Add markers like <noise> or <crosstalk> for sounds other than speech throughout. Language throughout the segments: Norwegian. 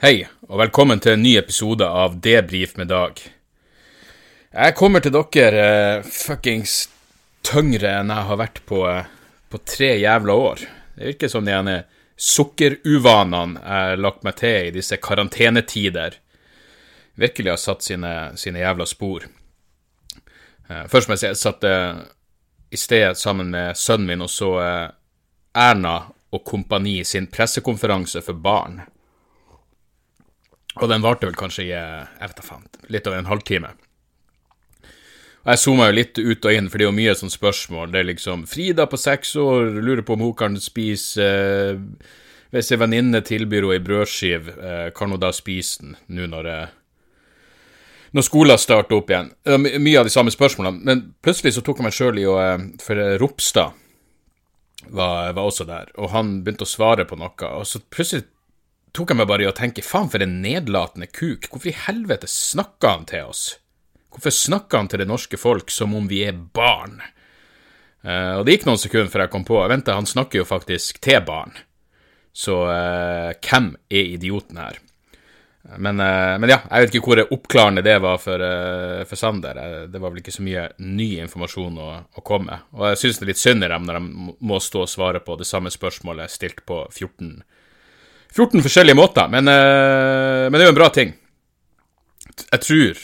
Hei, og velkommen til en ny episode av Debrif med Dag. Jeg kommer til dere uh, fuckings tyngre enn jeg har vært på, uh, på tre jævla år. Det virker som de ene sukkeruvanene jeg har lagt meg til i disse karantenetider, virkelig har satt sine, sine jævla spor. Uh, først må jeg si jeg satt i sted sammen med sønnen min og så Erna og kompani sin pressekonferanse for barn. Og den varte vel kanskje i jeg vet da faen, litt over en halvtime. Og Jeg zooma jo litt ut og inn, for det er jo mye sånne spørsmål. Det er liksom Frida på seks år lurer på om hun kan spise eh, Hvis ei venninne tilbyr henne ei brødskive, eh, kan hun da spise den nå når, eh, når skolen starter opp igjen? Mye av de samme spørsmålene. Men plutselig så tok jeg meg sjøl i å eh, For Ropstad var, var også der, og han begynte å svare på noe. Og så plutselig tok jeg meg bare i å tenke faen for en nedlatende kuk, hvorfor i helvete snakker han til oss? Hvorfor snakker han til det norske folk som om vi er barn? Uh, og det gikk noen sekunder før jeg kom på Vent, han snakker jo faktisk til barn. Så uh, hvem er idioten her? Men, uh, men, ja, jeg vet ikke hvor oppklarende det var for, for Sander. Det var vel ikke så mye ny informasjon å, å komme. Og jeg syns det er litt synd i dem når de må stå og svare på det samme spørsmålet stilt på 14 14 forskjellige måter, men, uh, men, det er jo en bra ting. Jeg tror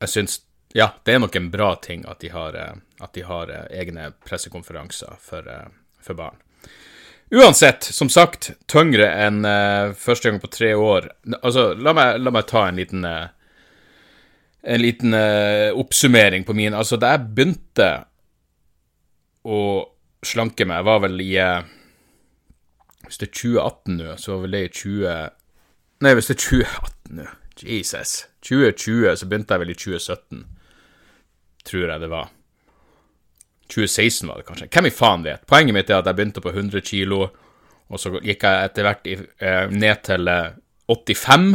Jeg syns Ja, det er nok en bra ting at de har, uh, at de har uh, egne pressekonferanser for, for, barn. Uansett, som sagt, tyngre enn første gang på tre år. Altså, la meg, la meg ta en liten en liten oppsummering på min Altså, da jeg begynte å slanke meg, var vel i hvis det er 2018 nå, så var vel det i 20... Nei, hvis det er 2018 nå Jesus. 2020, så begynte jeg vel i 2017. Tror jeg det var. 2016 var det kanskje. Hvem i faen vet? Poenget mitt er at jeg begynte på 100 kilo, og så gikk jeg etter hvert i, eh, ned til 85.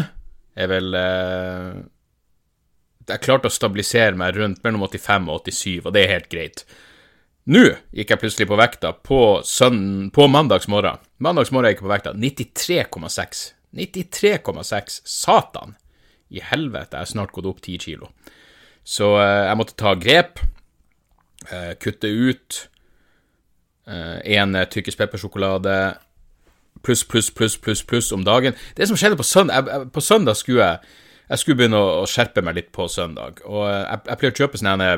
Jeg vil... eh, Jeg klarte å stabilisere meg rundt mellom 85 og 87, og det er helt greit. Nå gikk jeg plutselig på vekta på, søn, på mandags morgen. Gikk jeg på vekta 93,6. 93,6. Satan! I helvete, jeg har snart gått opp 10 kilo. Så eh, jeg måtte ta grep. Eh, kutte ut én eh, tykkis peppersjokolade pluss, pluss, pluss, pluss pluss om dagen. Det som skjedde på søndag På søndag skulle jeg, jeg skulle begynne å, å skjerpe meg litt på søndag. Og eh, jeg, jeg pleier å kjøpe sånne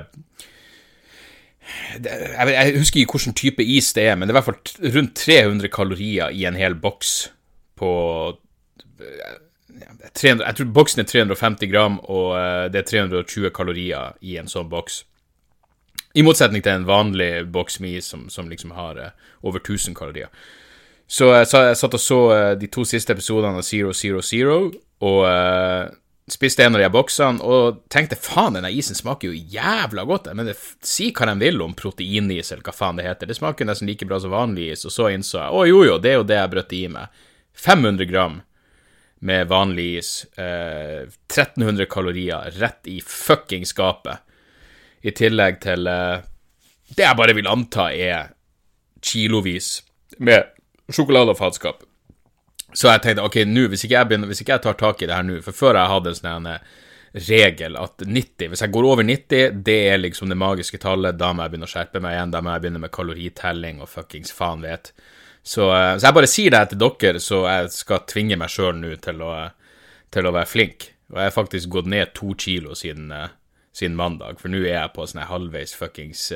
jeg, husker ikke hvilken type is det er, men det er i hvert fall rundt 300 kalorier i en hel boks på 300, Jeg tror boksen er 350 gram, og eh, det er 320 kalorier i en sånn boks. I motsetning til en vanlig boks med is som, som liksom har eh, over 1000 kalorier. Så jeg, satt og så eh, de to siste episodene av Zero Zero Zero, og spiste en av de boksene og tenkte faen, denne isen smaker jo jævla godt. Men det, si hva de vil om proteinis, eller hva faen det heter. Det smaker nesten like bra som vanlig is. Og så innså jeg å jo jo, det er jo det jeg brøtte i meg. 500 gram med vanlig is. Eh, 1300 kalorier rett i fucking skapet. I tillegg til eh, det jeg bare vil anta er kilovis med sjokolade og faenskap. Så jeg tenkte ok, nå, hvis, hvis, ikke jeg tar tak i det her nå For før jeg hadde en sånn eh, regel at 90 Hvis jeg går over 90, det er liksom det magiske tallet. Da må jeg begynne å skjerpe meg igjen. Da må jeg begynne med kaloritelling og fuckings faen vet. Så, eh, så jeg bare sier det til dere, så jeg skal tvinge meg sjøl nå til å, til å være flink. Og jeg har faktisk gått ned to kilo siden, eh, siden mandag, for nå er jeg på sånn halvveis fuckings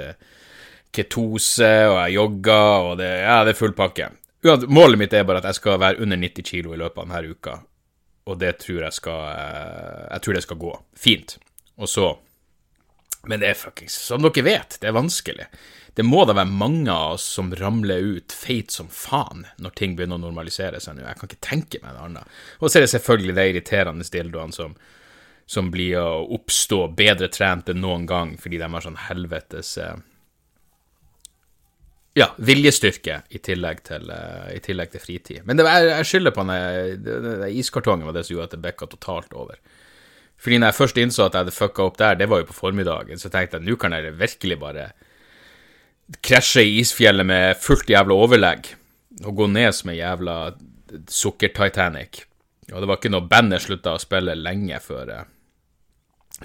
ketose, og jeg jogger, og det, ja, det er full pakke. Målet mitt er bare at jeg skal være under 90 kilo i løpet av denne uka, og det tror jeg skal eh, Jeg tror det skal gå fint. Og så Men det er fuckings Som dere vet, det er vanskelig. Det må da være mange av oss som ramler ut feit som faen når ting begynner å normalisere seg nå. Jeg kan ikke tenke meg noe annet. Og så er det selvfølgelig de irriterende dildoene som, som blir å oppstå bedre trent enn noen gang fordi de har sånn helvetes eh, ja, viljestyrke i tillegg til, uh, i tillegg til fritid. Men var, jeg skylder på den iskartongen var det som gjorde at det bikka totalt over. Fordi når jeg først innså at jeg hadde fucka opp der, det var jo på formiddagen, så tenkte jeg nå kan jeg virkelig bare krasje i isfjellet med fullt jævla overlegg og gå ned som ei jævla sukker-Titanic. Og det var ikke noe bandet slutta å spille lenge før eh,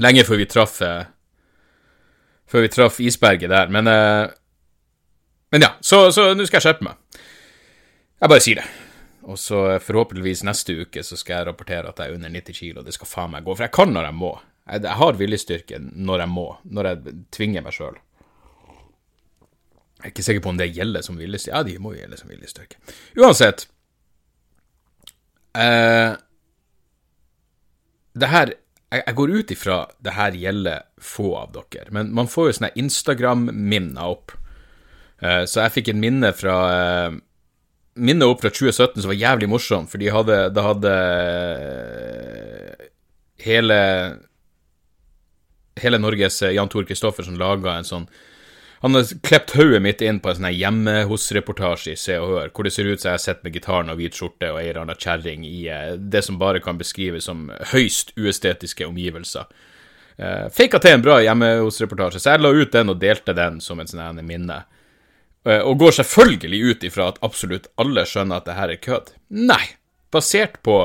Lenge før vi traff eh, Før vi traff isberget der. Men eh, Men ja, så, nå skal jeg skjerpe meg. Jeg bare sier det. Og så forhåpentligvis neste uke så skal jeg rapportere at jeg er under 90 kilo. og Det skal faen meg gå. For jeg kan når jeg må. Jeg, jeg har viljestyrke når jeg må. Når jeg tvinger meg sjøl. Jeg er ikke sikker på om det gjelder som viljestyrke. Ja, de må jo gjelde som viljestyrke. Uansett. Eh, det her jeg, jeg går ut ifra det her gjelder få av dere, men man får jo sånne Instagram-minner opp. Eh, så jeg fikk en minne fra eh, minne opp fra 2017 som var jævlig morsom, for de hadde, da hadde eh, hele hele Norges Jan Tor Kristoffersen laga en sånn han har klept hodet mitt inn på en sånn hjemme hos-reportasje i Se og Hør, hvor det ser ut som jeg sett med gitaren og hvit skjorte og ei eller anna kjerring i det som bare kan beskrives som høyst uestetiske omgivelser. Faka til en bra hjemme hos-reportasje, så jeg la ut den og delte den som en sånn minne. Uh, og går selvfølgelig ut ifra at absolutt alle skjønner at det her er kødd. Nei, basert på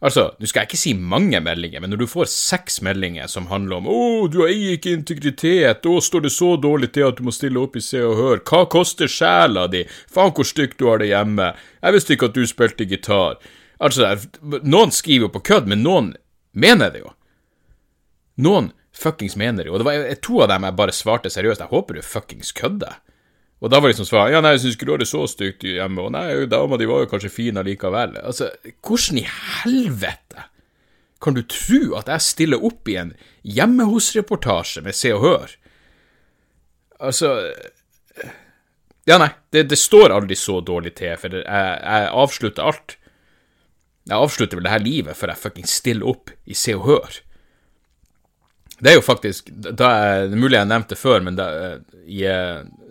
Altså, nå skal ikke si mange meldinger, men når du får seks meldinger som handler om 'Å, oh, du eier ikke integritet', 'Å, står det så dårlig til at du må stille opp i Se og Hør', 'Hva koster sjela di', 'Faen, hvor stygt du har det hjemme', 'Jeg visste ikke at du spilte gitar'. Altså, noen skriver jo på kødd, men noen mener det jo. Noen fuckings mener det jo. Og det var to av dem jeg bare svarte seriøst. Jeg håper du fuckings kødder. Og da var liksom svaret ja, nei, jeg syns ikke du har det så stygt hjemme, og nei, dama di var jo kanskje fin allikevel. Altså, hvordan i helvete kan du tro at jeg stiller opp i en hjemme hos-reportasje med Se og Hør? Altså Ja, nei, det, det, står aldri så dårlig til, for jeg, jeg avslutter alt. Jeg avslutter vel det her livet før jeg fuckings stiller opp i Se og Hør. Det er jo faktisk da jeg, mulig jeg nevnte det før, men da, i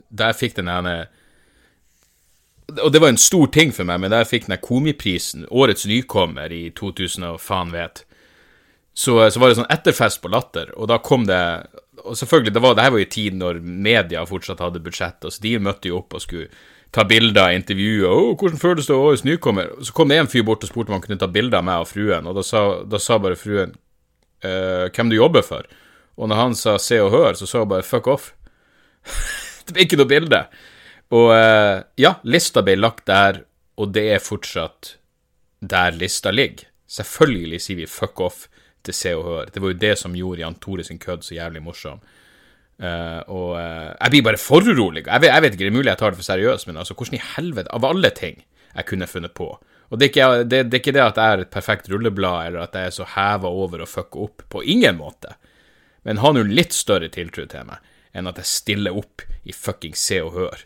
da jeg fikk den ene Og det var en stor ting for meg, men da jeg fikk den komiprisen, årets nykommer i 2000 og faen vet, så, så, var det sånn etterfest på Latter, og da kom det Og selvfølgelig, det, var, det her var jo tid når media fortsatt hadde budsjett, og så de møtte jo opp og skulle ta bilder, intervjue, og 'Hvordan føles det å årets nykommer?' Så kom det en fyr bort og spurte om han kunne ta bilder av meg og fruen, og da sa, da sa bare fruen «Eh, 'Hvem du jobber for?' Og når han sa 'Se og Hør', så sa hun bare 'fuck off'. <laughs> ikke noe bilde. Og uh, ja, lista ble lagt der, og det er fortsatt der lista ligger. Selvfølgelig sier vi fuck off til Se og Hør. Det var jo det som gjorde Jan Tore sin kødd så jævlig morsom. Uh, og uh, jeg blir bare foruroliga. Jeg, jeg vet ikke, det er mulig jeg tar det for seriøst, men altså, hvordan i helvete, av alle ting jeg kunne funnet på Og det er, ikke, det, det er ikke det at jeg er et perfekt rulleblad, eller at jeg er så heva over og fucka opp. På ingen måte. Men ha nå litt større tiltro til meg enn at jeg stiller opp i fucking Se og Hør.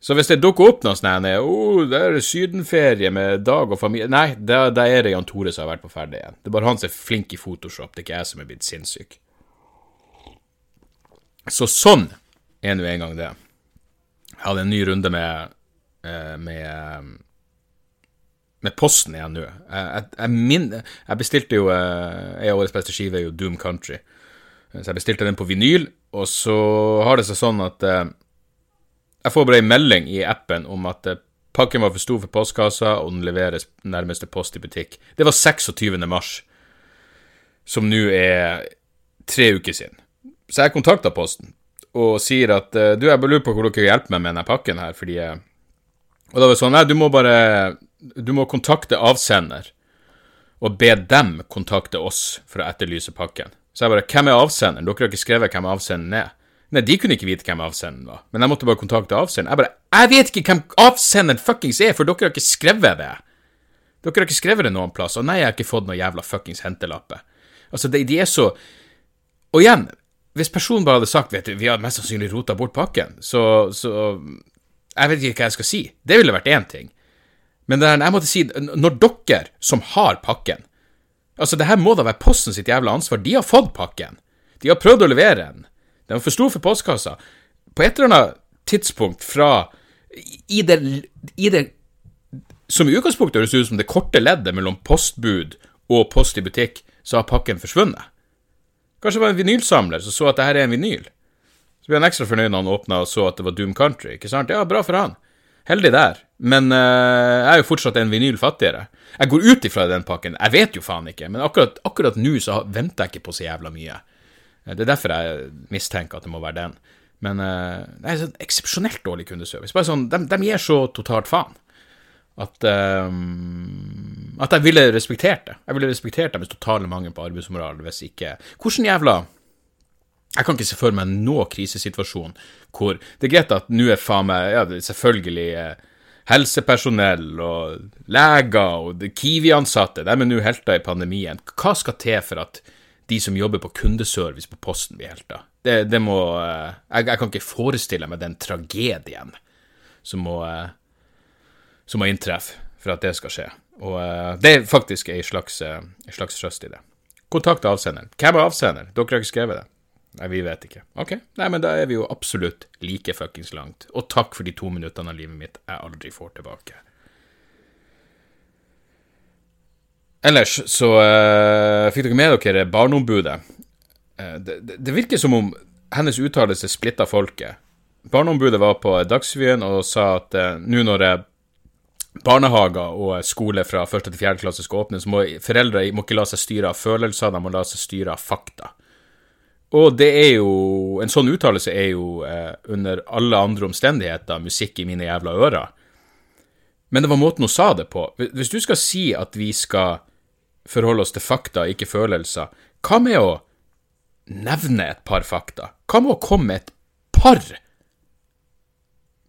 Så hvis det dukker opp noe sånn oh, det er sydenferie med Dag og familie Nei, da, da er det Jan Tore som har vært på ferde igjen. Det er bare han som er flink i Photoshop, det er ikke jeg som er blitt sinnssyk. Så sånn er nå en gang det. Jeg hadde en ny runde med eh, med, eh, med Posten igjen nå. Jeg, jeg, jeg, bestilte jo jeg En av årets beste skive er jo Doom Country. Så jeg bestilte den på vinyl, og så har det seg sånn at eh, jeg får bare ei melding i appen om at eh, pakken var for stor for postkassa, og den leveres nærmeste post i butikk. Det var 26. mars, som nå er tre uker siden. Så jeg kontakta Posten og sier at eh, du, jeg bare lurer på hvor dere hjelper meg med denne pakken her, fordi eh, Og da var det sånn, nei, du må bare Du må kontakte avsender og be dem kontakte oss for å etterlyse pakken. Så jeg bare Hvem er avsenderen? Dere har ikke skrevet hvem avsenderen er. Nei, de kunne ikke vite hvem avsenderen var, men jeg måtte bare kontakte avsenderen. Jeg bare Jeg vet ikke hvem avsenderen fuckings er, for dere har ikke skrevet det. Dere har ikke skrevet det noen plass, og nei, jeg har ikke fått noen jævla fuckings hentelappe. Altså, de, de er så Og igjen, hvis personen bare hadde sagt vet du, vi har mest sannsynlig rota bort pakken, så, så Jeg vet ikke hva jeg skal si. Det ville vært én ting. Men der, jeg måtte si, når dere som har pakken, Altså, det her må da være Posten sitt jævla ansvar. De har fått pakken. De har prøvd å levere den. Den var for stor for postkassa. På et eller annet tidspunkt fra I det, i det Som i utgangspunktet høres ut som det korte leddet mellom postbud og post i butikk, så har pakken forsvunnet. Kanskje det var en vinylsamler som så at det her er en vinyl. Så ble han ekstra fornøyd når han åpna og så at det var Doom Country. Ikke sant? Ja, bra for han. Heldig der. Men uh, jeg er jo fortsatt en vinyl fattigere. Jeg går ut ifra den pakken. Jeg vet jo faen ikke, men akkurat, akkurat nå så venter jeg ikke på så jævla mye. Det er derfor jeg mistenker at det må være den. Men uh, det er sånn eksepsjonelt dårlig kundeservice. Bare sånn, de, de gir så totalt faen at, uh, at jeg ville respektert det. Jeg ville respektert deres totale mangel på arbeidsmoral hvis ikke Hvordan jævla Jeg kan ikke se for meg noen krisesituasjon hvor Det er greit at nå er faen meg ja, selvfølgelig eh, helsepersonell og leger og Kiwi-ansatte, de er nå helter i pandemien. Hva skal til for at de som jobber på kundeservice på Posten, blir helter? Det, det må eh, jeg, jeg, kan ikke forestille meg den tragedien som må eh, som må inntreffe for at det skal skje. Og uh, det er faktisk ei slags, uh, slags trøst i det. Kontakt avsenderen. Hvem er avsender? Dere har ikke skrevet det? Nei, vi vet ikke. Ok, nei, men da er vi jo absolutt like fuckings langt. Og takk for de to minuttene av livet mitt jeg aldri får tilbake. Ellers så uh, fikk dere med dere Barneombudet. Uh, det, det, det, virker som om hennes uttalelse splitta folket. Barneombudet var på Dagsrevyen og sa at uh, nå når barnehager og skole fra første til fjerde klasse skal åpne, så må foreldre må ikke la seg styre av følelser, de må la seg styre av fakta. Og det er jo En sånn uttalelse er jo eh, under alle andre omstendigheter musikk i mine jævla ører. Men det var måten hun sa det på. Hvis du skal si at vi skal forholde oss til fakta, ikke følelser, hva med å nevne et par fakta? Hva med å komme med et par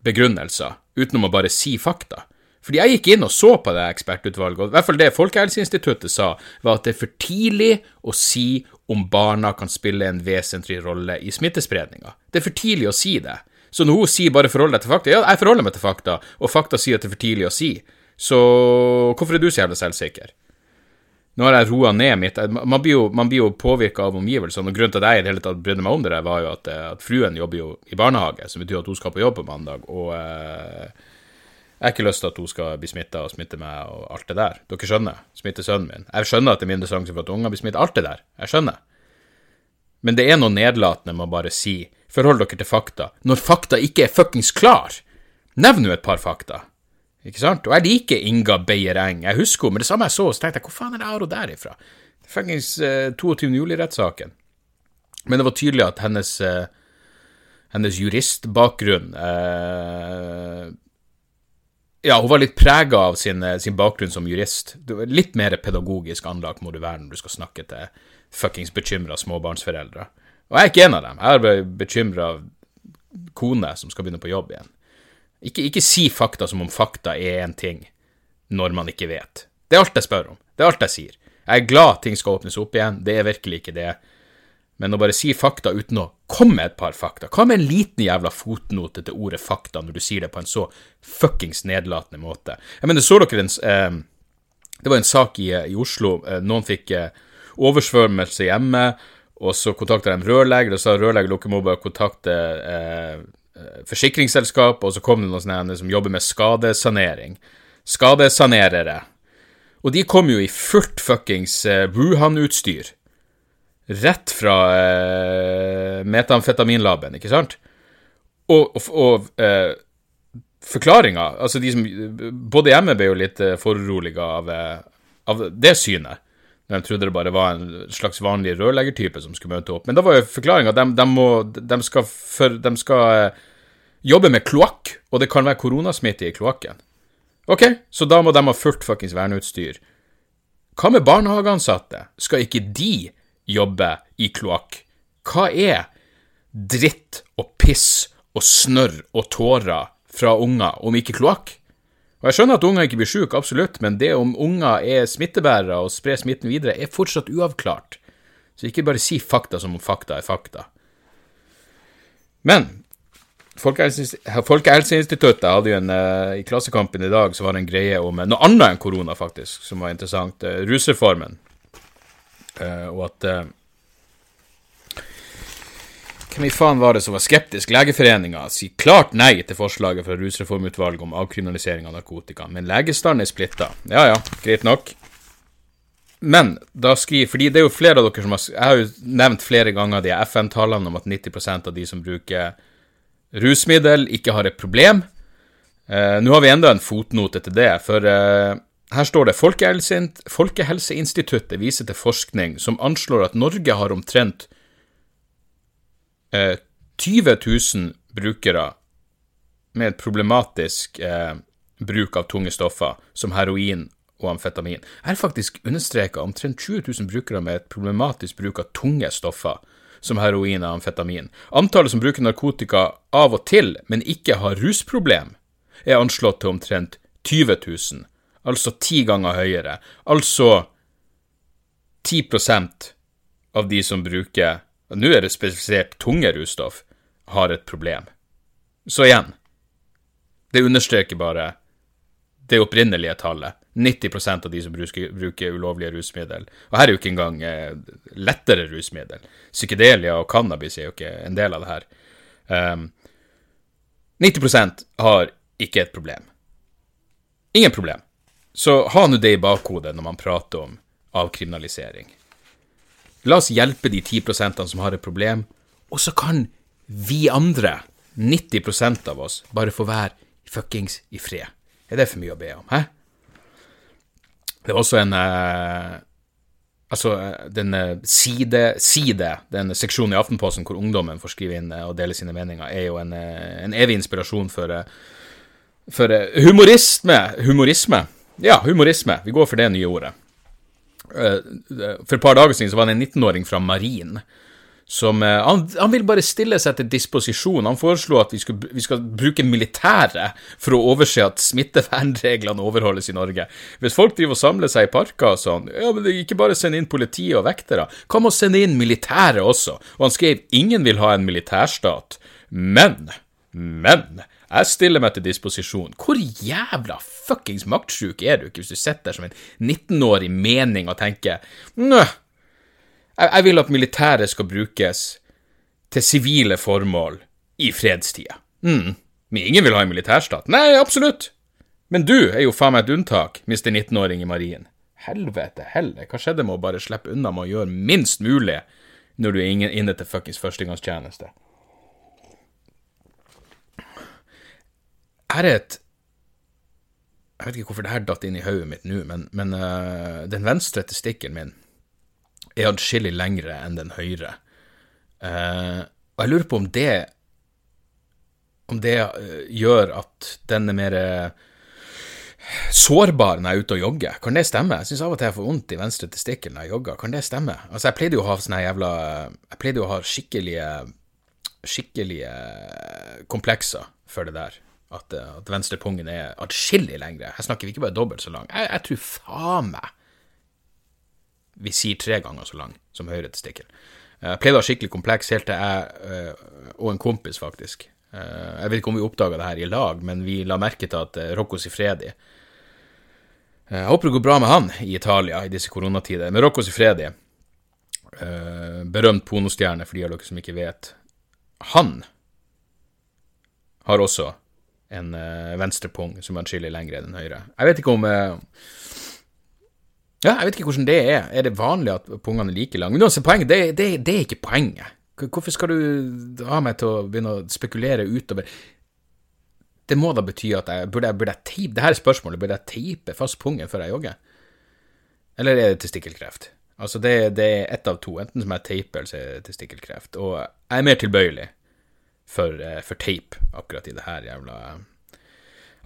begrunnelser, utenom å bare si fakta? Fordi jeg gikk inn og så på det ekspertutvalget, og i hvert fall det Folkehelseinstituttet sa, var at det er for tidlig å si om barna kan spille en vesentlig rolle i smittespredninga. Det er for tidlig å si det. Så når hun sier bare forhold deg til fakta, ja, jeg forholder meg til fakta, og fakta sier at det er for tidlig å si, så hvorfor er du så jævla selvsikker? Nå har jeg roa ned mitt Man blir jo, man jo påvirka av omgivelsene, og grunnen til at jeg i det hele tatt brydde meg om det, der, var jo at, at fruen jobber jo i barnehage, som betyr at hun skal på jobb på mandag, og eh, jeg har ikke lyst til at hun skal bli smitta og smitte meg og alt det der. Dere skjønner? Smitte sønnen min. Jeg skjønner at det er mindre sjanse for at unger blir smitta. Alt det der. Jeg skjønner. Men det er noe nedlatende med å bare si forhold dere til fakta, når fakta ikke er fuckings klar. Nevn nå et par fakta. Ikke sant? Og jeg liker Inga Beyer Eng. Jeg husker henne, men det samme jeg så, så tenkte jeg hvor faen er det Aro derifra? Fuckings uh, 22. juli-rettssaken. Men det var tydelig at hennes, uh, hennes juristbakgrunn uh, ja, hun var litt prega av sin, eh, sin, bakgrunn som jurist. Litt mer pedagogisk anlagt må du være når du skal snakke til fuckings bekymra småbarnsforeldre. Og jeg er ikke en av dem. Jeg har bekymra kone som skal begynne på jobb igjen. Ikke, ikke si fakta som om fakta er en ting når man ikke vet. Det er alt jeg spør om. Det er alt jeg sier. Jeg er glad ting skal åpnes opp igjen. Det er virkelig ikke det men å bare si fakta uten å komme med et par fakta Hva med en liten jævla fotnote til ordet fakta når du sier det på en så fuckings nedlatende måte? Jeg mener, så dere en eh, Det var en sak i, i Oslo. Eh, noen fikk eh, oversvømmelse hjemme, og så kontakta de en rørlegger, og sa rørlegger dere må bare kontakte eh, eh, forsikringsselskap, og så kom det noen sånne som jobber med skadesanering. Skadesanerere. Og de kom jo i fullt fuckings eh, Wuhan-utstyr rett fra eh, metamfetaminlaben, ikke sant? Og, og, og eh, forklaringa Altså, de som bodde hjemme, ble jo litt eh, foruroliga av, eh, av det synet. De trodde det bare var en slags vanlig rørleggertype som skulle møte opp. Men da var jo forklaringa at de, de, må, de skal, for, de skal eh, jobbe med kloakk, og det kan være koronasmitte i kloakken. Ok, så da må de ha fullt fuckings verneutstyr. Hva med barnehageansatte? Skal ikke de jobber i kloakk. Hva er dritt og piss og snørr og tårer fra unger om ikke kloakk? Og Jeg skjønner at unger ikke blir syke, absolutt, men det om unger er smittebærere og sprer smitten videre, er fortsatt uavklart. Så ikke bare si fakta som om fakta er fakta. Men Folkehelseinstituttet hadde jo en uh, I Klassekampen i dag så var det en greie om noe annet enn korona, faktisk, som var interessant. Uh, rusreformen. Uh, og at uh, Hvem i faen var det som var skeptisk? Legeforeninga sier klart nei til forslaget fra Rusreformutvalget om avkriminalisering av narkotika, men legestanden er splitta. Ja ja, greit nok. Men da skriver Fordi det er jo flere av dere som har Jeg har jo nevnt flere ganger de FN-tallene om at 90% av de som bruker rusmiddel, ikke har et problem. Uh, Nå har vi enda en fotnote til det, for uh, her står det Folkehelse, Folkehelseinstituttet viser til forskning som anslår at Norge har omtrent uh, 20 000 brukere med problematisk bruk av tunge stoffer, som heroin og amfetamin. Her er faktisk understreka omtrent 20 000 brukere med et problematisk bruk av tunge stoffer, som heroin og amfetamin. Antallet som bruker narkotika av og til, men ikke har rusproblem, er anslått til omtrent 20 000, altså ti ganger høyere. Altså 10% av de som bruker Nå er det spesifisert tunge russtoff, har et problem. Så igjen, det understreker bare det opprinnelige tallet. 90% av de som bruker, bruker ulovlige rusmiddel. Og her er jo ikke engang eh, lettere rusmiddel. Psykedelia og cannabis er jo ikke en del av det her. Um, 90 har ikke et problem. Ingen problem. Så ha nå det i bakhodet når man prater om avkriminalisering. La oss hjelpe de 10% som har et problem, og så kan vi andre, 90% av oss, bare få være fuckings i fred. Er det for mye å be om, hæ? Det er også en eh, Altså, den eh, side, side, den seksjonen i Aftenposten hvor ungdommen får skrive inn eh, og dele sine meninger, er jo en, en evig inspirasjon for, for humorisme. Humorisme. Ja, humorisme. Vi går for det nye ordet. For et par dager siden så var det en 19-åring fra Marin som eh, han, han, vil bare stille seg til disposisjon. Han foreslo at vi, skulle, vi skal bruke militæret for å overse at smittevernreglene overholdes i Norge. Hvis folk driver og samler seg i parker og sånn, ja, men ikke bare sende inn politi og vektere. Hva med å sende inn militæret også? Og han skrev ingen vil ha en militærstat. Men, men jeg stiller meg til disposisjon. Hvor jævla fuckings maktsjuk er du ikke hvis du sitter der som en 19-årig mening og tenker Nø, jeg, vil at militæret skal brukes til sivile formål i fredstida. Mm. Men ingen vil ha en militærstat. Nei, absolutt. Men du er jo faen meg et unntak, mister 19-åring i marien. Helvete heller, hva skjedde med å bare slippe unna med å gjøre minst mulig når du er inne til fuckings førstegangstjeneste? Her er et Jeg vet ikke hvorfor det her datt inn i hodet mitt nå, men, men uh, den venstre testikkelen min er adskillig lengre enn den høyre. Uh, og jeg lurer på om det om det uh, gjør at den er mer sårbar når jeg er ute og jogger. Kan det stemme? Jeg syns av og til jeg får vondt i venstre testikkel når jeg jogger. Kan det stemme? Altså, jeg pleide jo å ha sånne jævla Jeg pleide jo å ha skikkelige skikkelige komplekser for det der. At, at venstrepungen er atskillig lengre. Jeg snakker ikke bare dobbelt så lang. Jeg, jeg tror faen meg vi sier tre ganger så lang som høyre testikkel. Eh, jeg pleide å ha skikkelig kompleks helt til jeg, eh, og en kompis faktisk eh, Jeg vet ikke om vi oppdaga det her i lag, men vi la merke til at Rocco Sifredi Jeg håper det går bra med han i Italia i disse koronatider. Men Rocco Sifredi, berømt pornostjerne for de av dere som ikke vet, han har også en venstrepung som er atskillig lengre enn den høyre. Jeg vet ikke om ja, jeg vet ikke hvordan det er. Er det vanlig at pungene er like lange? Men poenget, det, det, det, er ikke poenget. Hvorfor skal du ha meg til å begynne å spekulere utover Det må da bety at jeg burde, burde jeg teipe Det her er spørsmålet. Burde jeg teipe fast pungen før jeg jogger? Eller er det testikkelkreft? Altså, det, det er ett av to. Enten som er teiper, eller så er det testikkelkreft. Og jeg er mer tilbøyelig for, eh, for teip akkurat i det her jævla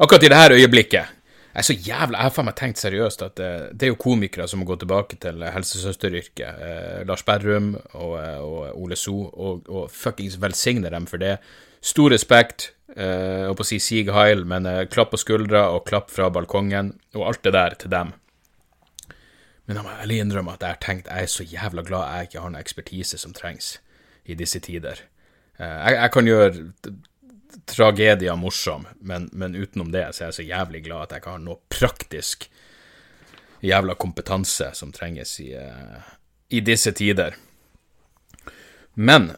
Akkurat i det her øyeblikket. Jeg er så jævla Jeg har faen meg tenkt seriøst at det, eh, det, er jo komikere som må gå tilbake til helsesøsteryrket. Eh, Lars Berrum og, eh, og Ole So, og, og fuckings velsigne dem for det. Stor respekt, eh, og på å si sig heil, men eh, klapp på skuldra og klapp fra balkongen, og alt det der til dem. Men jeg må ærlig innrømme at jeg har tenkt jeg er så jævla glad jeg ikke har noen ekspertise som trengs i disse tider. Eh, jeg, jeg kan gjøre tragedier morsom, men, men, utenom det så er jeg så jævlig glad at jeg ikke har noe praktisk jævla kompetanse som trenges i, uh, i disse tider. Men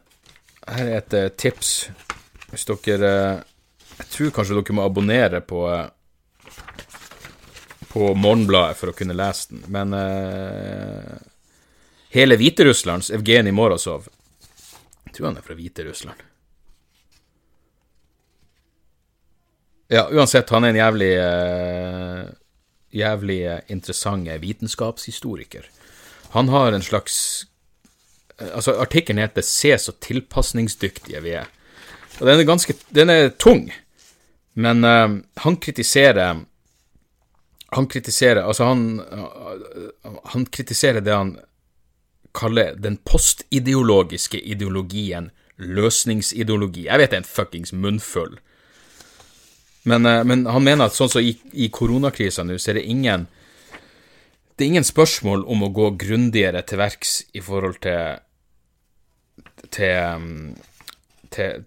her er et uh, tips. Hvis dere uh, Jeg tror kanskje dere må abonnere på på Morgenbladet for å kunne lese den, men hele Hviterusslands Evgenij Morozov Jeg tror han er fra Hviterussland. Ja, uansett, han er en jævlig uh, Jævlig interessant vitenskapshistoriker. Han har en slags Altså, artikkelen heter 'Se så tilpasningsdyktige vi er'. Og den er ganske Den er tung, men uh, han kritiserer Han kritiserer Altså, han Han kritiserer det han kaller den postideologiske ideologien løsningsideologi. Jeg vet det er en fuckings munnfull. Men, uh, men han mener at sånn som i, i koronakrisa nå, så er det ingen det er ingen spørsmål om å gå grundigere til verks i forhold til til, til,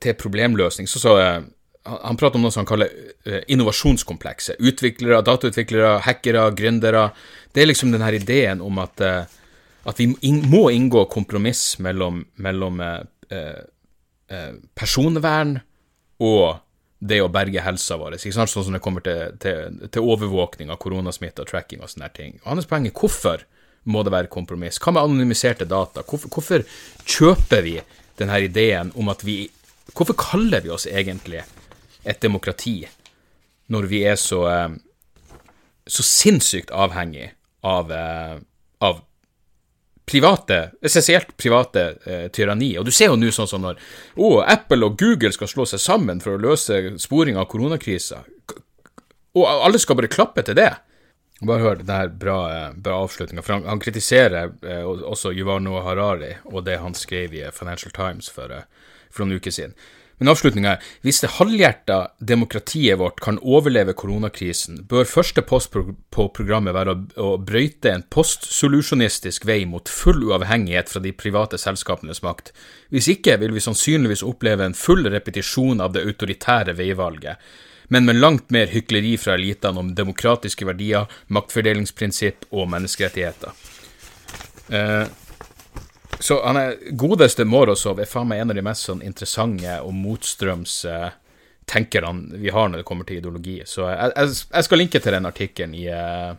til problemløsning. Så, så eh, han prater om noe som han kaller eh, innovasjonskomplekset. Utviklere, datautviklere, hackere, gründere. Det er liksom denne ideen om at, eh, at vi må inngå kompromiss mellom, mellom eh, personvern og det å berge helsa vår, ikke sant? sånn som det kommer til, til, til overvåkning av koronasmitte og tracking og sånne ting. Hans poeng er hvorfor må det være kompromiss? Hva med anonymiserte data? Hvorfor, hvorfor kjøper vi denne ideen om at vi Hvorfor kaller vi oss egentlig et demokrati når vi er så, eh, så sinnssykt avhengig av, eh, av private, essensielt private eh, tyranni. Og du ser jo nå sånn som når oh, Apple og Google skal slå seg sammen for å løse sporing av koronakrisa, og alle skal bare klappe til det. Bare hør den bra, bra avslutninga. For han, han kritiserer eh, også Yuval Harari og det han skrev i Financial Times for, eh, for noen uker siden. Men avslutninga er hvis det halvhjerta demokratiet vårt kan overleve koronakrisen, bør første post på programmet være å, brøyte en postsolusjonistisk vei mot full uavhengighet fra de private selskapenes makt. Hvis ikke vil vi sannsynligvis oppleve en full repetisjon av det autoritære veivalget men med langt mer hykleri fra elitene om demokratiske verdier, maktfordelingsprinsipp og menneskerettigheter. Eh, så han er godeste Morozov er faen meg en av de mest sånn interessante og motstrøms uh, tenkerne vi har når det kommer til ideologi. Så jeg, jeg, jeg skal linke til den artikkelen i uh,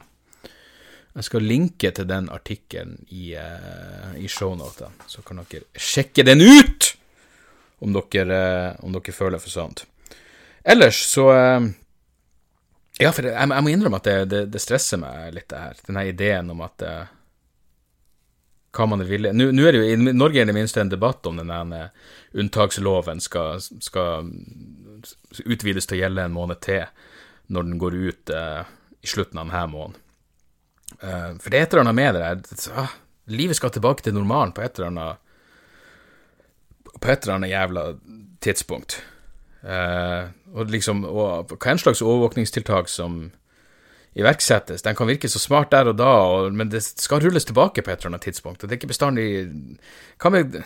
Jeg skal linke til den artikkelen i, uh, i shownotene, så kan dere sjekke den ut! Om dere, uh, om dere føler for sånt. Ellers så eh, Ja, for jeg, jeg må innrømme at det, det, det, stresser meg litt, det her. Denne ideen om at hva man er Nå, nå er det jo, I Norge er det minst en debatt om denne unntaksloven skal, skal utvides til å gjelde en måned til når den går ut uh, i slutten av denne måneden. Uh, for det er et eller annet med det der ah, Livet skal tilbake til normalen på et eller annet På et eller annet jævla tidspunkt. Uh, og liksom, og hva en slags overvåkningstiltak som iverksettes. Den kan virke så smart der og da, og, men det skal rulles tilbake på et eller annet tidspunkt. og det er ikke bestandig hva med,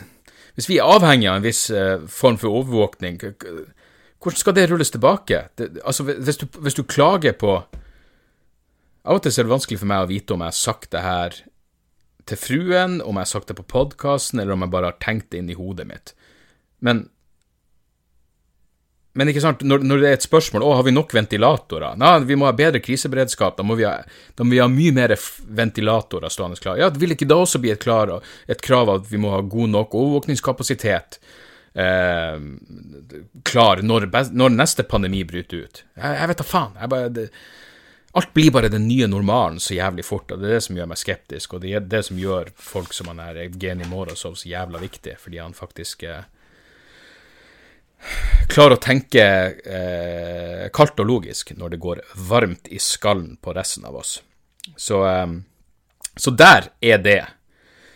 Hvis vi er avhengig av en viss uh, form for overvåkning, hvordan skal det rulles tilbake? Det, altså, hvis du, hvis du, klager på Av og til er det vanskelig for meg å vite om jeg har sagt det her til fruen, om jeg har sagt det på podkasten, eller om jeg bare har tenkt det inn i hodet mitt. Men men ikke sant, når, når, det er et spørsmål å, har vi nok ventilatorer Nei, vi må ha bedre kriseberedskap, da må vi ha, må vi ha mye mer ventilatorer stående klare. Ja, Vil ikke da også bli et, klar, et krav at vi må ha god nok overvåkningskapasitet eh, klar når, når, neste pandemi bryter ut? Jeg, jeg vet da faen. Jeg bare, det, alt blir bare den nye normalen så jævlig fort, og det er det som gjør meg skeptisk, og det er det som gjør folk som han er Evgenij Morozov så jævla viktig, fordi han faktisk eh, klarer å tenke eh, kaldt og logisk når det går varmt i skallen på resten av oss. Så, eh, så der er det.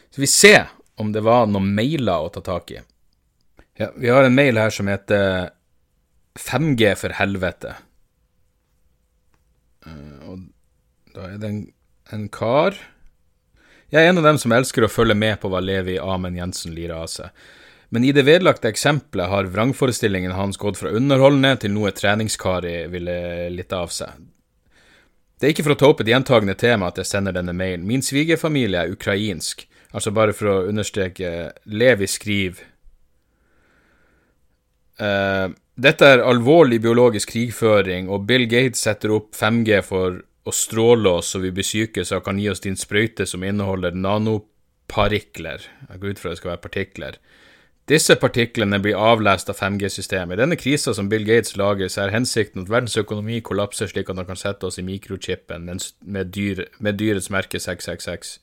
Så vi ser om det var noen mailer å ta tak i. Ja, vi har en mail her som heter 5G for helvete. Uh, og da er det en, en, kar Jeg er en av dem som elsker å følge med på hva Levi Amen Jensen lirer av seg. Men i det vedlagte eksempelet har vrangforestillingen hans gått fra underholdende til noe treningskari ville litt av seg. Det er ikke for å ta opp et gjentagende tema at jeg sender denne mailen. Min svigerfamilie er ukrainsk, altså bare for å understreke Levi skriver uh, Dette er alvorlig biologisk krigføring, og Bill Gates setter opp 5G for å stråle oss så vi blir syke, så han kan gi oss din sprøyte som inneholder nanoparikler. Jeg går ut fra det skal være partikler Disse partiklene blir avlest av 5G-systemet. I denne krisa som Bill Gates lager, så er hensikten at verdens økonomi kollapser slik at han kan sette oss i mikrochipen med, dyr, med dyrets merke 666.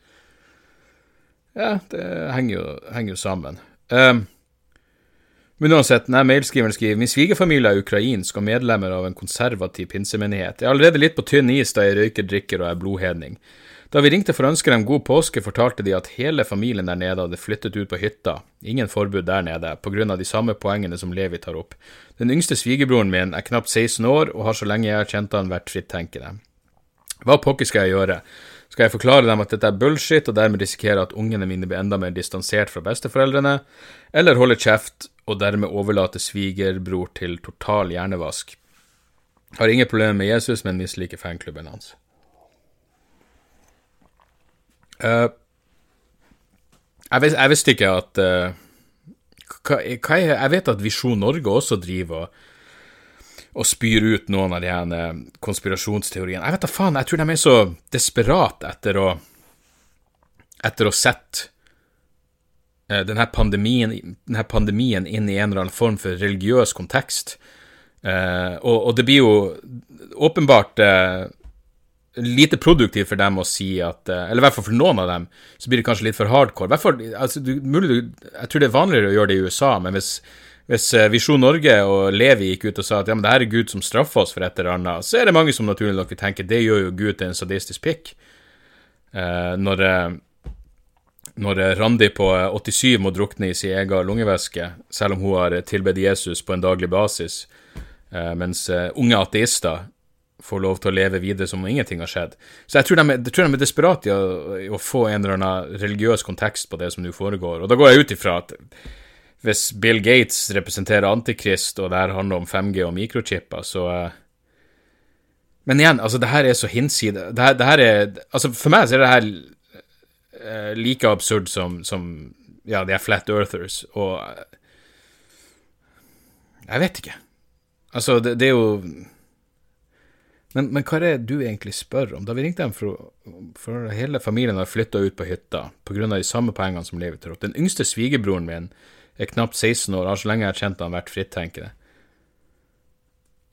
Ja, det henger jo, henger jo sammen. Um, men uansett, denne mailskriveren skriver min svigerfamilie er ukrainsk og medlemmer av en konservativ pinsemenighet. Jeg er allerede litt på tynn is da jeg røyker, drikker og er blodhedning. Da vi ringte for å ønske dem god påske, fortalte de at hele familien der nede hadde flyttet ut på hytta, ingen forbud der nede, på grunn av de samme poengene som Levi tar opp. Den yngste svigerbroren min er knapt 16 år, og har så lenge jeg har kjent han vært frittenkende. Hva pokker skal jeg gjøre? Skal jeg forklare dem at dette er bullshit, og dermed risikere at ungene mine blir enda mer distansert fra besteforeldrene, eller holde kjeft og dermed overlate svigerbror til total hjernevask? Har ingen problemer med Jesus, men misliker fanklubben hans. Uh, jeg, vis, jeg, visste ikke at uh, hva, hva er, Jeg vet at Visjon Norge også driver og, og spyr ut noen av de her eh, konspirasjonsteoriene. Jeg vet da faen, jeg tror de er så desperat etter å Etter å sette denne, pandemien, denne pandemien inn i en eller annen form for religiøs kontekst. Og, og, det blir jo åpenbart lite produktivt for dem å si at eh, Eller i hvert fall for noen av dem, så blir det kanskje litt for hardcore. hvert fall, altså, du, mulig, jeg tror det er vanligere å gjøre det i USA, men hvis, hvis eh, Visjon Norge og Levi gikk ut og sa at ja, men det her er Gud som straffer oss for et eller annet, så er det mange som naturlig nok vil tenke det gjør jo Gud til en sadistisk pikk. Eh, når, når Randi på 87 må drukne i sin egen lungevæske, selv om hun har tilbedt Jesus på en daglig basis, mens unge ateister får lov til å leve videre som om ingenting har skjedd. Så jeg tror de, jeg tror de er desperate i å, i å, få en eller annen religiøs kontekst på det som nå foregår. Og da går jeg ut ifra at hvis Bill Gates representerer Antikrist, og det her handler om 5G og mikrochipper, så uh... Men igjen, altså, det her er så hinside det her, det her er Altså, for meg så er det her uh, like absurd som, som ja, de er flat earthers, og uh... Jeg vet ikke. Altså, det, det er jo men, men, hva er det du egentlig spør om? Da vi ringte dem for, for hele familien har flytta ut på hytta pga. de samme poengene som livet tar opp. Den yngste svigerbroren min er knapt 16 år, har så lenge jeg har kjent han vært frittenkende.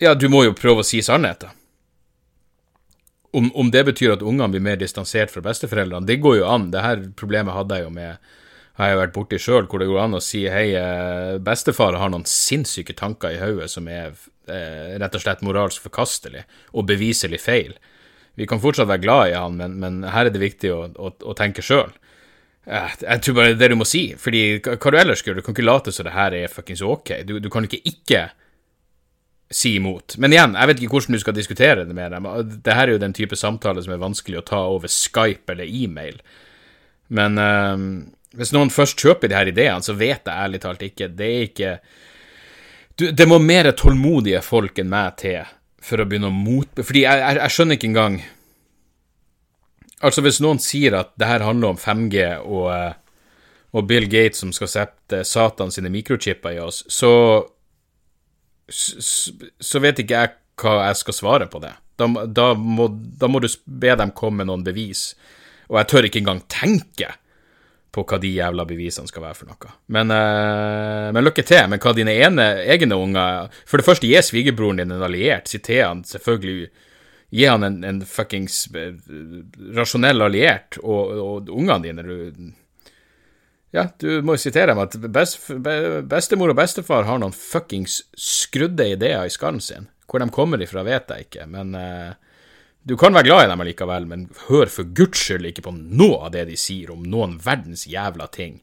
Ja, du må jo prøve å si sannheten. Om, om det betyr at ungene blir mer distansert fra besteforeldrene, det går jo an. Det her problemet hadde jeg jo med har jeg vært borti sjøl, hvor det går an å si hei, eh, bestefar har noen sinnssyke tanker i hodet som er eh, rett og slett moralsk forkastelig og beviselig feil. Vi kan fortsatt være glad i han, men, men her er det viktig å, å, å tenke sjøl. Eh, jeg tror bare det er det du må si, fordi hva du ellers gjør, du kan ikke late som det her er fuckings ok. Du, du kan ikke ikke si imot. Men igjen, jeg vet ikke hvordan du skal diskutere det med dem. Det her er jo den type samtale som er vanskelig å ta over Skype eller e-mail. Men uh, hvis noen først kjøper de her ideene, så vet jeg ærlig talt ikke. Det er ikke du, Det må mer tålmodige folk enn meg til for å begynne å mot... Fordi jeg, jeg, jeg, skjønner ikke engang Altså, hvis noen sier at det her handler om 5G og, eh, og Bill Gates som skal sette Satan sine mikrochipper i oss, så så vet ikke jeg hva jeg skal svare på det. Da, da, må, da må du be dem komme med noen bevis. Og jeg tør ikke engang tenke på hva de jævla bevisene skal være for noe. Men, uh, men lykke til med hva dine ene, egne unger For det første, gi svigerbroren din en alliert. Siter han selvfølgelig Gi han en, en fuckings eh, rasjonell alliert, og, og ungene dine du, Ja, du må jo sitere dem at best, bestemor og bestefar har noen fuckings skrudde ideer i skallen sin. Hvor de kommer ifra, vet jeg ikke, men uh, du kan være glad i dem allikevel, men hør for guds skyld ikke på noe av det de sier om noen verdens jævla ting,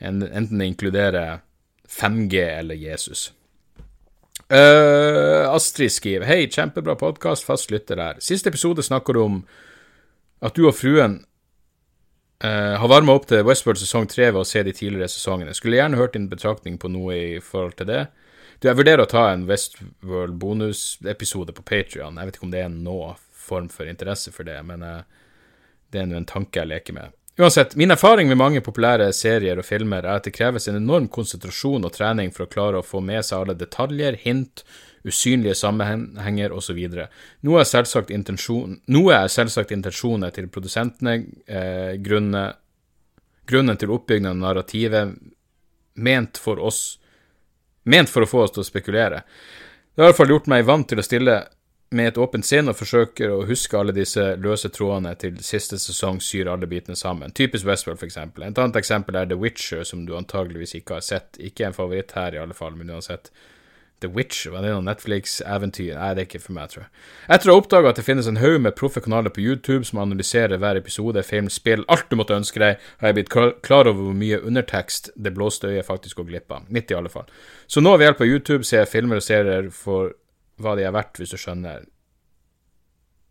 enten det inkluderer 5G eller Jesus. Uh, Astrid skriver Hei, kjempebra podkast, fast lytter her. Siste episode snakker du om at du og fruen uh, har varma opp til Westworld sesong 3 ved å se de tidligere sesongene. Skulle gjerne hørt din betraktning på noe i forhold til det. Du, jeg vurderer å ta en Westworld bonusepisode på Patrion. Jeg vet ikke om det er noen form for interesse for det, men uh, det er nå en tanke jeg leker med. Uansett, min erfaring med mange populære serier og filmer er at det kreves en enorm konsentrasjon og trening for å klare å få med seg alle detaljer, hint, usynlige sammenhenger osv. Noe er selvsagt noe er selvsagt intensjonen til produsentene, eh, grunnen til oppbyggingen av narrativet ment for oss Ment for å få oss til å spekulere. Det har i hvert fall gjort meg vant til å stille med et åpent sinn og forsøker å huske alle disse løse trådene til siste sesong syr alle bitene sammen. Typisk Westworld, for eksempel. Et annet eksempel er The Witcher, som du antageligvis ikke har sett. Ikke en favoritt her, i alle fall, men du har sett The Witch, var det noe Netflix-eventyr? Nei, det er ikke for meg, tror jeg. Etter å ha oppdaga at det finnes en haug med proffe kanaler på YouTube som analyserer hver episode, film, spill, alt du måtte ønske deg, har jeg blitt klar over hvor mye undertekst det blåste øyet faktisk går glipp av. Midt i alle fall. Så nå ved hjelp av YouTube ser jeg filmer og serier for hva de er verdt, hvis du skjønner.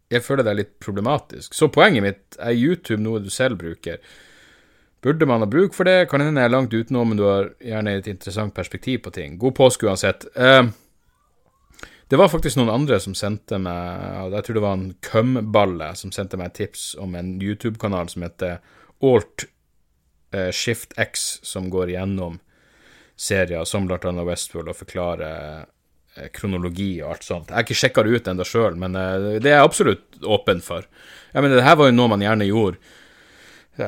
Jeg føler det er litt problematisk. Så poenget mitt er YouTube noe du selv bruker. Burde man ha bruk for det? Kan hende jeg er langt utenom, men du har gjerne et interessant perspektiv på ting. God påske uansett. Uh, det var faktisk noen andre som sendte meg Jeg tror det var en Kømballe som sendte meg tips om en YouTube-kanal som heter Alt uh, Shift X, som går gjennom serier som blant annet Westworld og forklarer uh, kronologi og alt sånt. Jeg har ikke sjekka det ut ennå sjøl, men det er jeg absolutt åpen for. Jeg mener, det her var jo noe man gjerne gjorde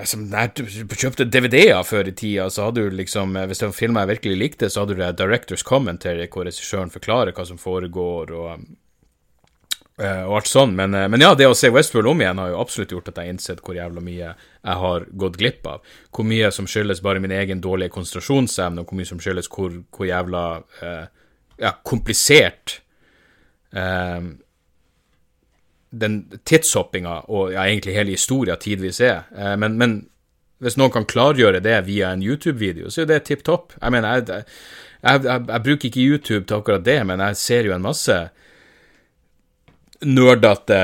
som kjøpte DVD-er før i tida, så hadde du liksom Hvis det var filmer jeg virkelig likte, så hadde du det Directors Commentary, hvor regissøren forklarer hva som foregår, og, eh, og alt sånn. Men, eh, men, ja, det å se Westworld om igjen har jo absolutt gjort at jeg har innsett hvor jævla mye jeg har gått glipp av. Hvor mye som skyldes bare min egen dårlige konsentrasjonsevne, og hvor mye som skyldes hvor, hvor jævla eh, ja, komplisert eh, den tidshoppinga og ja, egentlig hele historia tidvis er. Eh, men, men, hvis noen kan klargjøre det via en YouTube-video, så er det tipp topp. Jeg mener, jeg, jeg, jeg, jeg, bruker ikke YouTube til akkurat det, men jeg ser jo en masse nerdete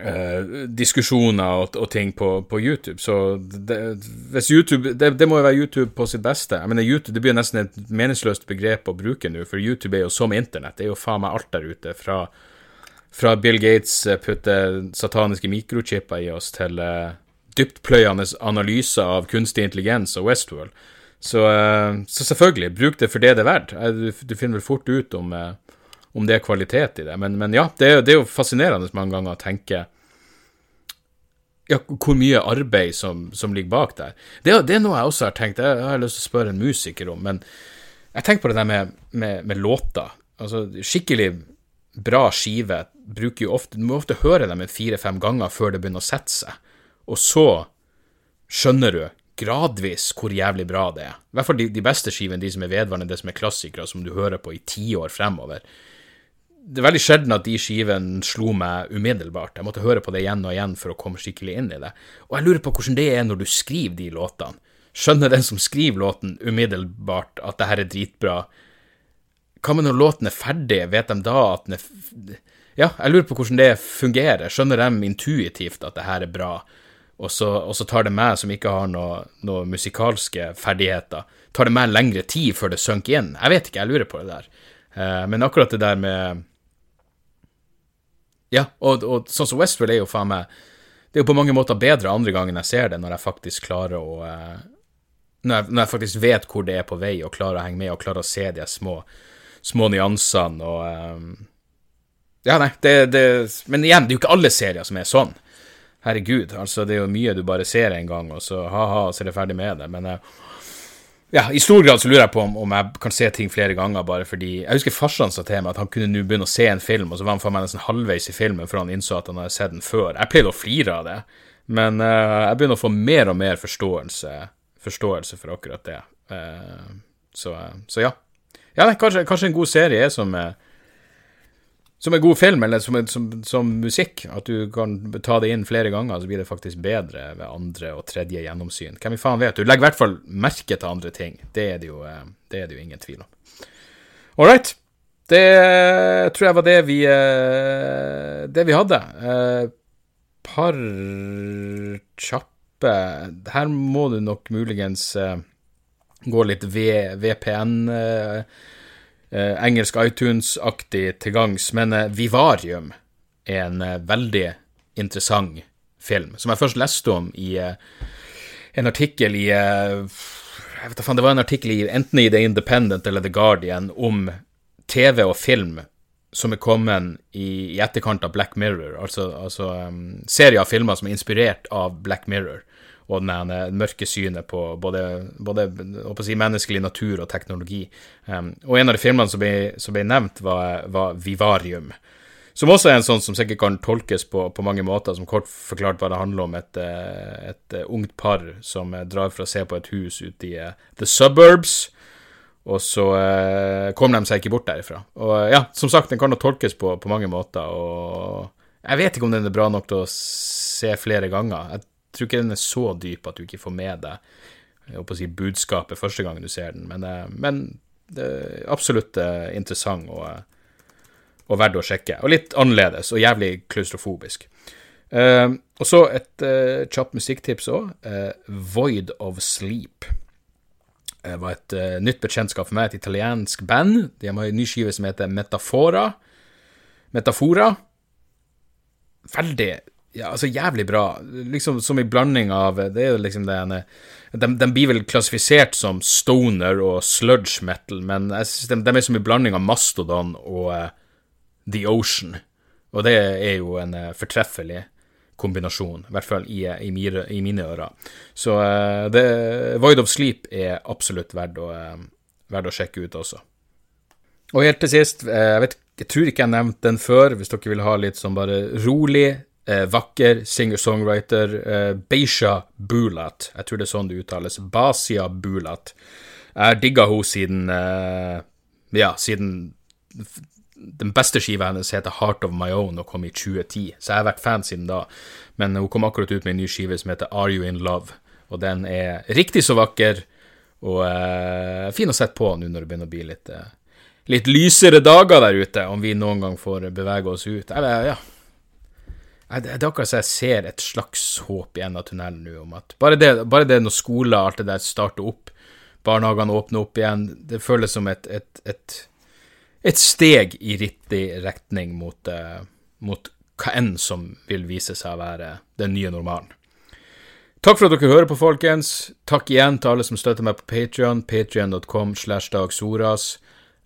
eh, diskusjoner og, og, ting på, på YouTube. Så det, hvis YouTube det, det, må jo være YouTube på sitt beste. Jeg mener, YouTube, Det blir nesten et meningsløst begrep å bruke nå, for YouTube er jo som internett. Det er jo faen meg alt der ute. fra fra Bill Gates eh, putter sataniske mikrochipper i oss, til uh, dyptpløyende analyser av kunstig intelligens og Westworld. Så, uh, så, selvfølgelig, bruk det for det det er verdt. Du, du finner vel fort ut om, uh, om det er kvalitet i det. Men, men ja, det er, det er, jo fascinerende mange ganger å tenke ja, hvor mye arbeid som, som ligger bak der. Det, det, er noe jeg også har tenkt, jeg har lyst til å spørre en musiker om, men jeg tenker på det der med, med, med låter. Altså, skikkelig bra skive bruker jo ofte Du må ofte høre dem fire-fem ganger før det begynner å sette seg. Og så skjønner du gradvis hvor jævlig bra det er. I hvert fall de, de beste skivene, de som er vedvarende, det som er klassikere, som du hører på i tiår fremover. Det er veldig sjelden at de skivene slo meg umiddelbart. Jeg måtte høre på det igjen og igjen for å komme skikkelig inn i det. Og jeg lurer på hvordan det er når du skriver de låtene. Skjønner den som skriver låten umiddelbart at det her er dritbra? Hva med når låten er ferdig, vet de da at den er Ja, jeg lurer på hvordan det fungerer. Skjønner de intuitivt at det her er bra, og så, og så tar det meg, som ikke har noen noe musikalske ferdigheter, tar det meg lengre tid før det synker inn? Jeg vet ikke, jeg lurer på det der. Uh, men akkurat det der med Ja, og, og sånn som Westworld er jo faen meg Det er jo på mange måter bedre andre gangen jeg ser det, når jeg faktisk klarer å uh, når, jeg, når jeg faktisk vet hvor det er på vei, og klarer å henge med og klarer å se de små små nyansene og um, Ja, nei, det, det, Men igjen, det er jo ikke alle serier som er sånn. Herregud, altså, det er jo mye du bare ser en gang, og så ha-ha, så er det ferdig med det. Men uh, ja, i stor grad så lurer jeg på om, om, jeg kan se ting flere ganger, bare fordi Jeg husker farsan sa til meg at han kunne nå begynne å se en film, og så var han for meg nesten halvveis i filmen før han innså at han hadde sett den før. Jeg pleide å flire av det, men uh, jeg begynner å få mer og mer forståelse, forståelse for akkurat det. Uh, så, så ja. Ja, nei, kanskje, kanskje, en god serie er som, eh, som en god film, eller som, som, som, musikk. At du kan ta det inn flere ganger, så blir det faktisk bedre ved andre og tredje gjennomsyn. Hvem i faen vet? Du legger i hvert fall merke til andre ting. Det er det jo, eh, det er det jo ingen tvil om. All right. Det tror jeg var det vi, eh, det vi hadde. Par kjappe Her må du nok muligens Går litt VPN, eh, eh, engelsk iTunes-aktig til gangs. Men eh, Vivarium er en eh, veldig interessant film, som jeg først leste om i eh, en artikkel i jeg vet ikke, Det var en artikkel i, enten i The Independent eller The Guardian om TV og film som er kommet i, i etterkant av Black Mirror, altså, altså um, serier av filmer som er inspirert av Black Mirror, og den mørke synet på både, både si, menneskelig natur og teknologi. Um, og en av de filmene som ble, som ble nevnt, var, var, Vivarium. Som også er en sånn som sikkert kan tolkes på, på mange måter, som kort forklart bare handler om et, eh, et, et ungt par som drar for å se på et hus ute i the suburbs og så eh, kom de seg ikke bort derifra. Og eh, ja, som sagt, den kan jo tolkes på, på, mange måter, og jeg vet ikke om den er bra nok til å se flere ganger. Jeg tror ikke den er så dyp at du ikke får med deg å si, budskapet første gangen du ser den, men, eh, men absolutt eh, interessant og, eh, og verdt å sjekke. Og litt annerledes, og jævlig klaustrofobisk. Uh, og så et uh, kjapt musikktips òg. Uh, Void of Sleep. Det var et nytt bekjentskap for meg, et italiensk band. De har en ny skive som heter Metafora. Metafora. Veldig ja, altså jævlig bra. Liksom som i blanding av Det er jo liksom det ene de, de, blir vel klassifisert som stoner og sludge metal, men jeg synes de, de er som en blanding av Mastodon og uh, The Ocean. Og det er jo en uh, fortreffelig kombinasjon, i hvert fall i, i, mine, i mine ører. Så uh, det, Void of Sleep er absolutt verdt å, verdt å sjekke ut også. Og helt til sist, jeg, vet, jeg tror ikke jeg nevnte den før, hvis dere vil ha litt sånn bare rolig, vakker singer-songwriter, Beisha Bulat. Jeg tror det er sånn det uttales. Basia Bulat. Jeg har digga henne siden Ja, siden den beste skiva hennes heter Heart of My Own og kom i 2010, så jeg har vært fan siden da. Men hun kom akkurat ut med en ny skive som heter Are You In Love, og den er riktig så vakker og eh, fin å sette på nå når det begynner å bli litt, uh, litt lysere dager der ute, om vi noen gang får bevege oss ut. Eller, ja. Det er akkurat så jeg ser et slags håp i enden av tunnelen nå, om at bare det, bare det når skoler og alt det der starter opp, barnehagene åpner opp igjen, det føles som et, et, et et steg i riktig retning mot, uh, mot hva enn som vil vise seg å være den nye normalen. Takk for at dere hører på, folkens. Takk igjen til alle som støtter meg på Patrion, patrion.com slash dagsoras.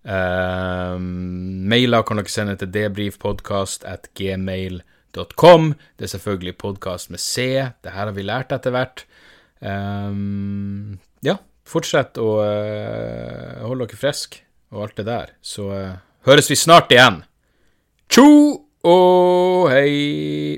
Uh, mailer kan dere sende til debrifpodkast at gmail.com. Det er selvfølgelig podkast med C. Det her har vi lært etter hvert. Um, ja, fortsett å uh, holde dere friske og alt det der. Så uh, høres vi snart igjen. Tjo og hei!